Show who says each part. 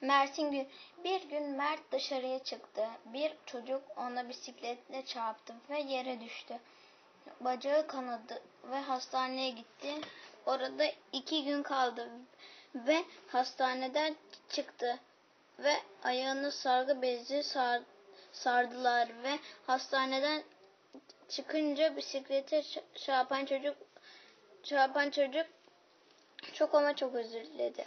Speaker 1: Mert'in gün bir gün Mert dışarıya çıktı. Bir çocuk ona bisikletle çarptı ve yere düştü. Bacağı kanadı ve hastaneye gitti. Orada iki gün kaldı ve hastaneden çıktı ve ayağını sargı bezi sar, sardılar ve hastaneden çıkınca bisiklete çarpan çocuk çarpan çocuk çok ama çok özür diledi.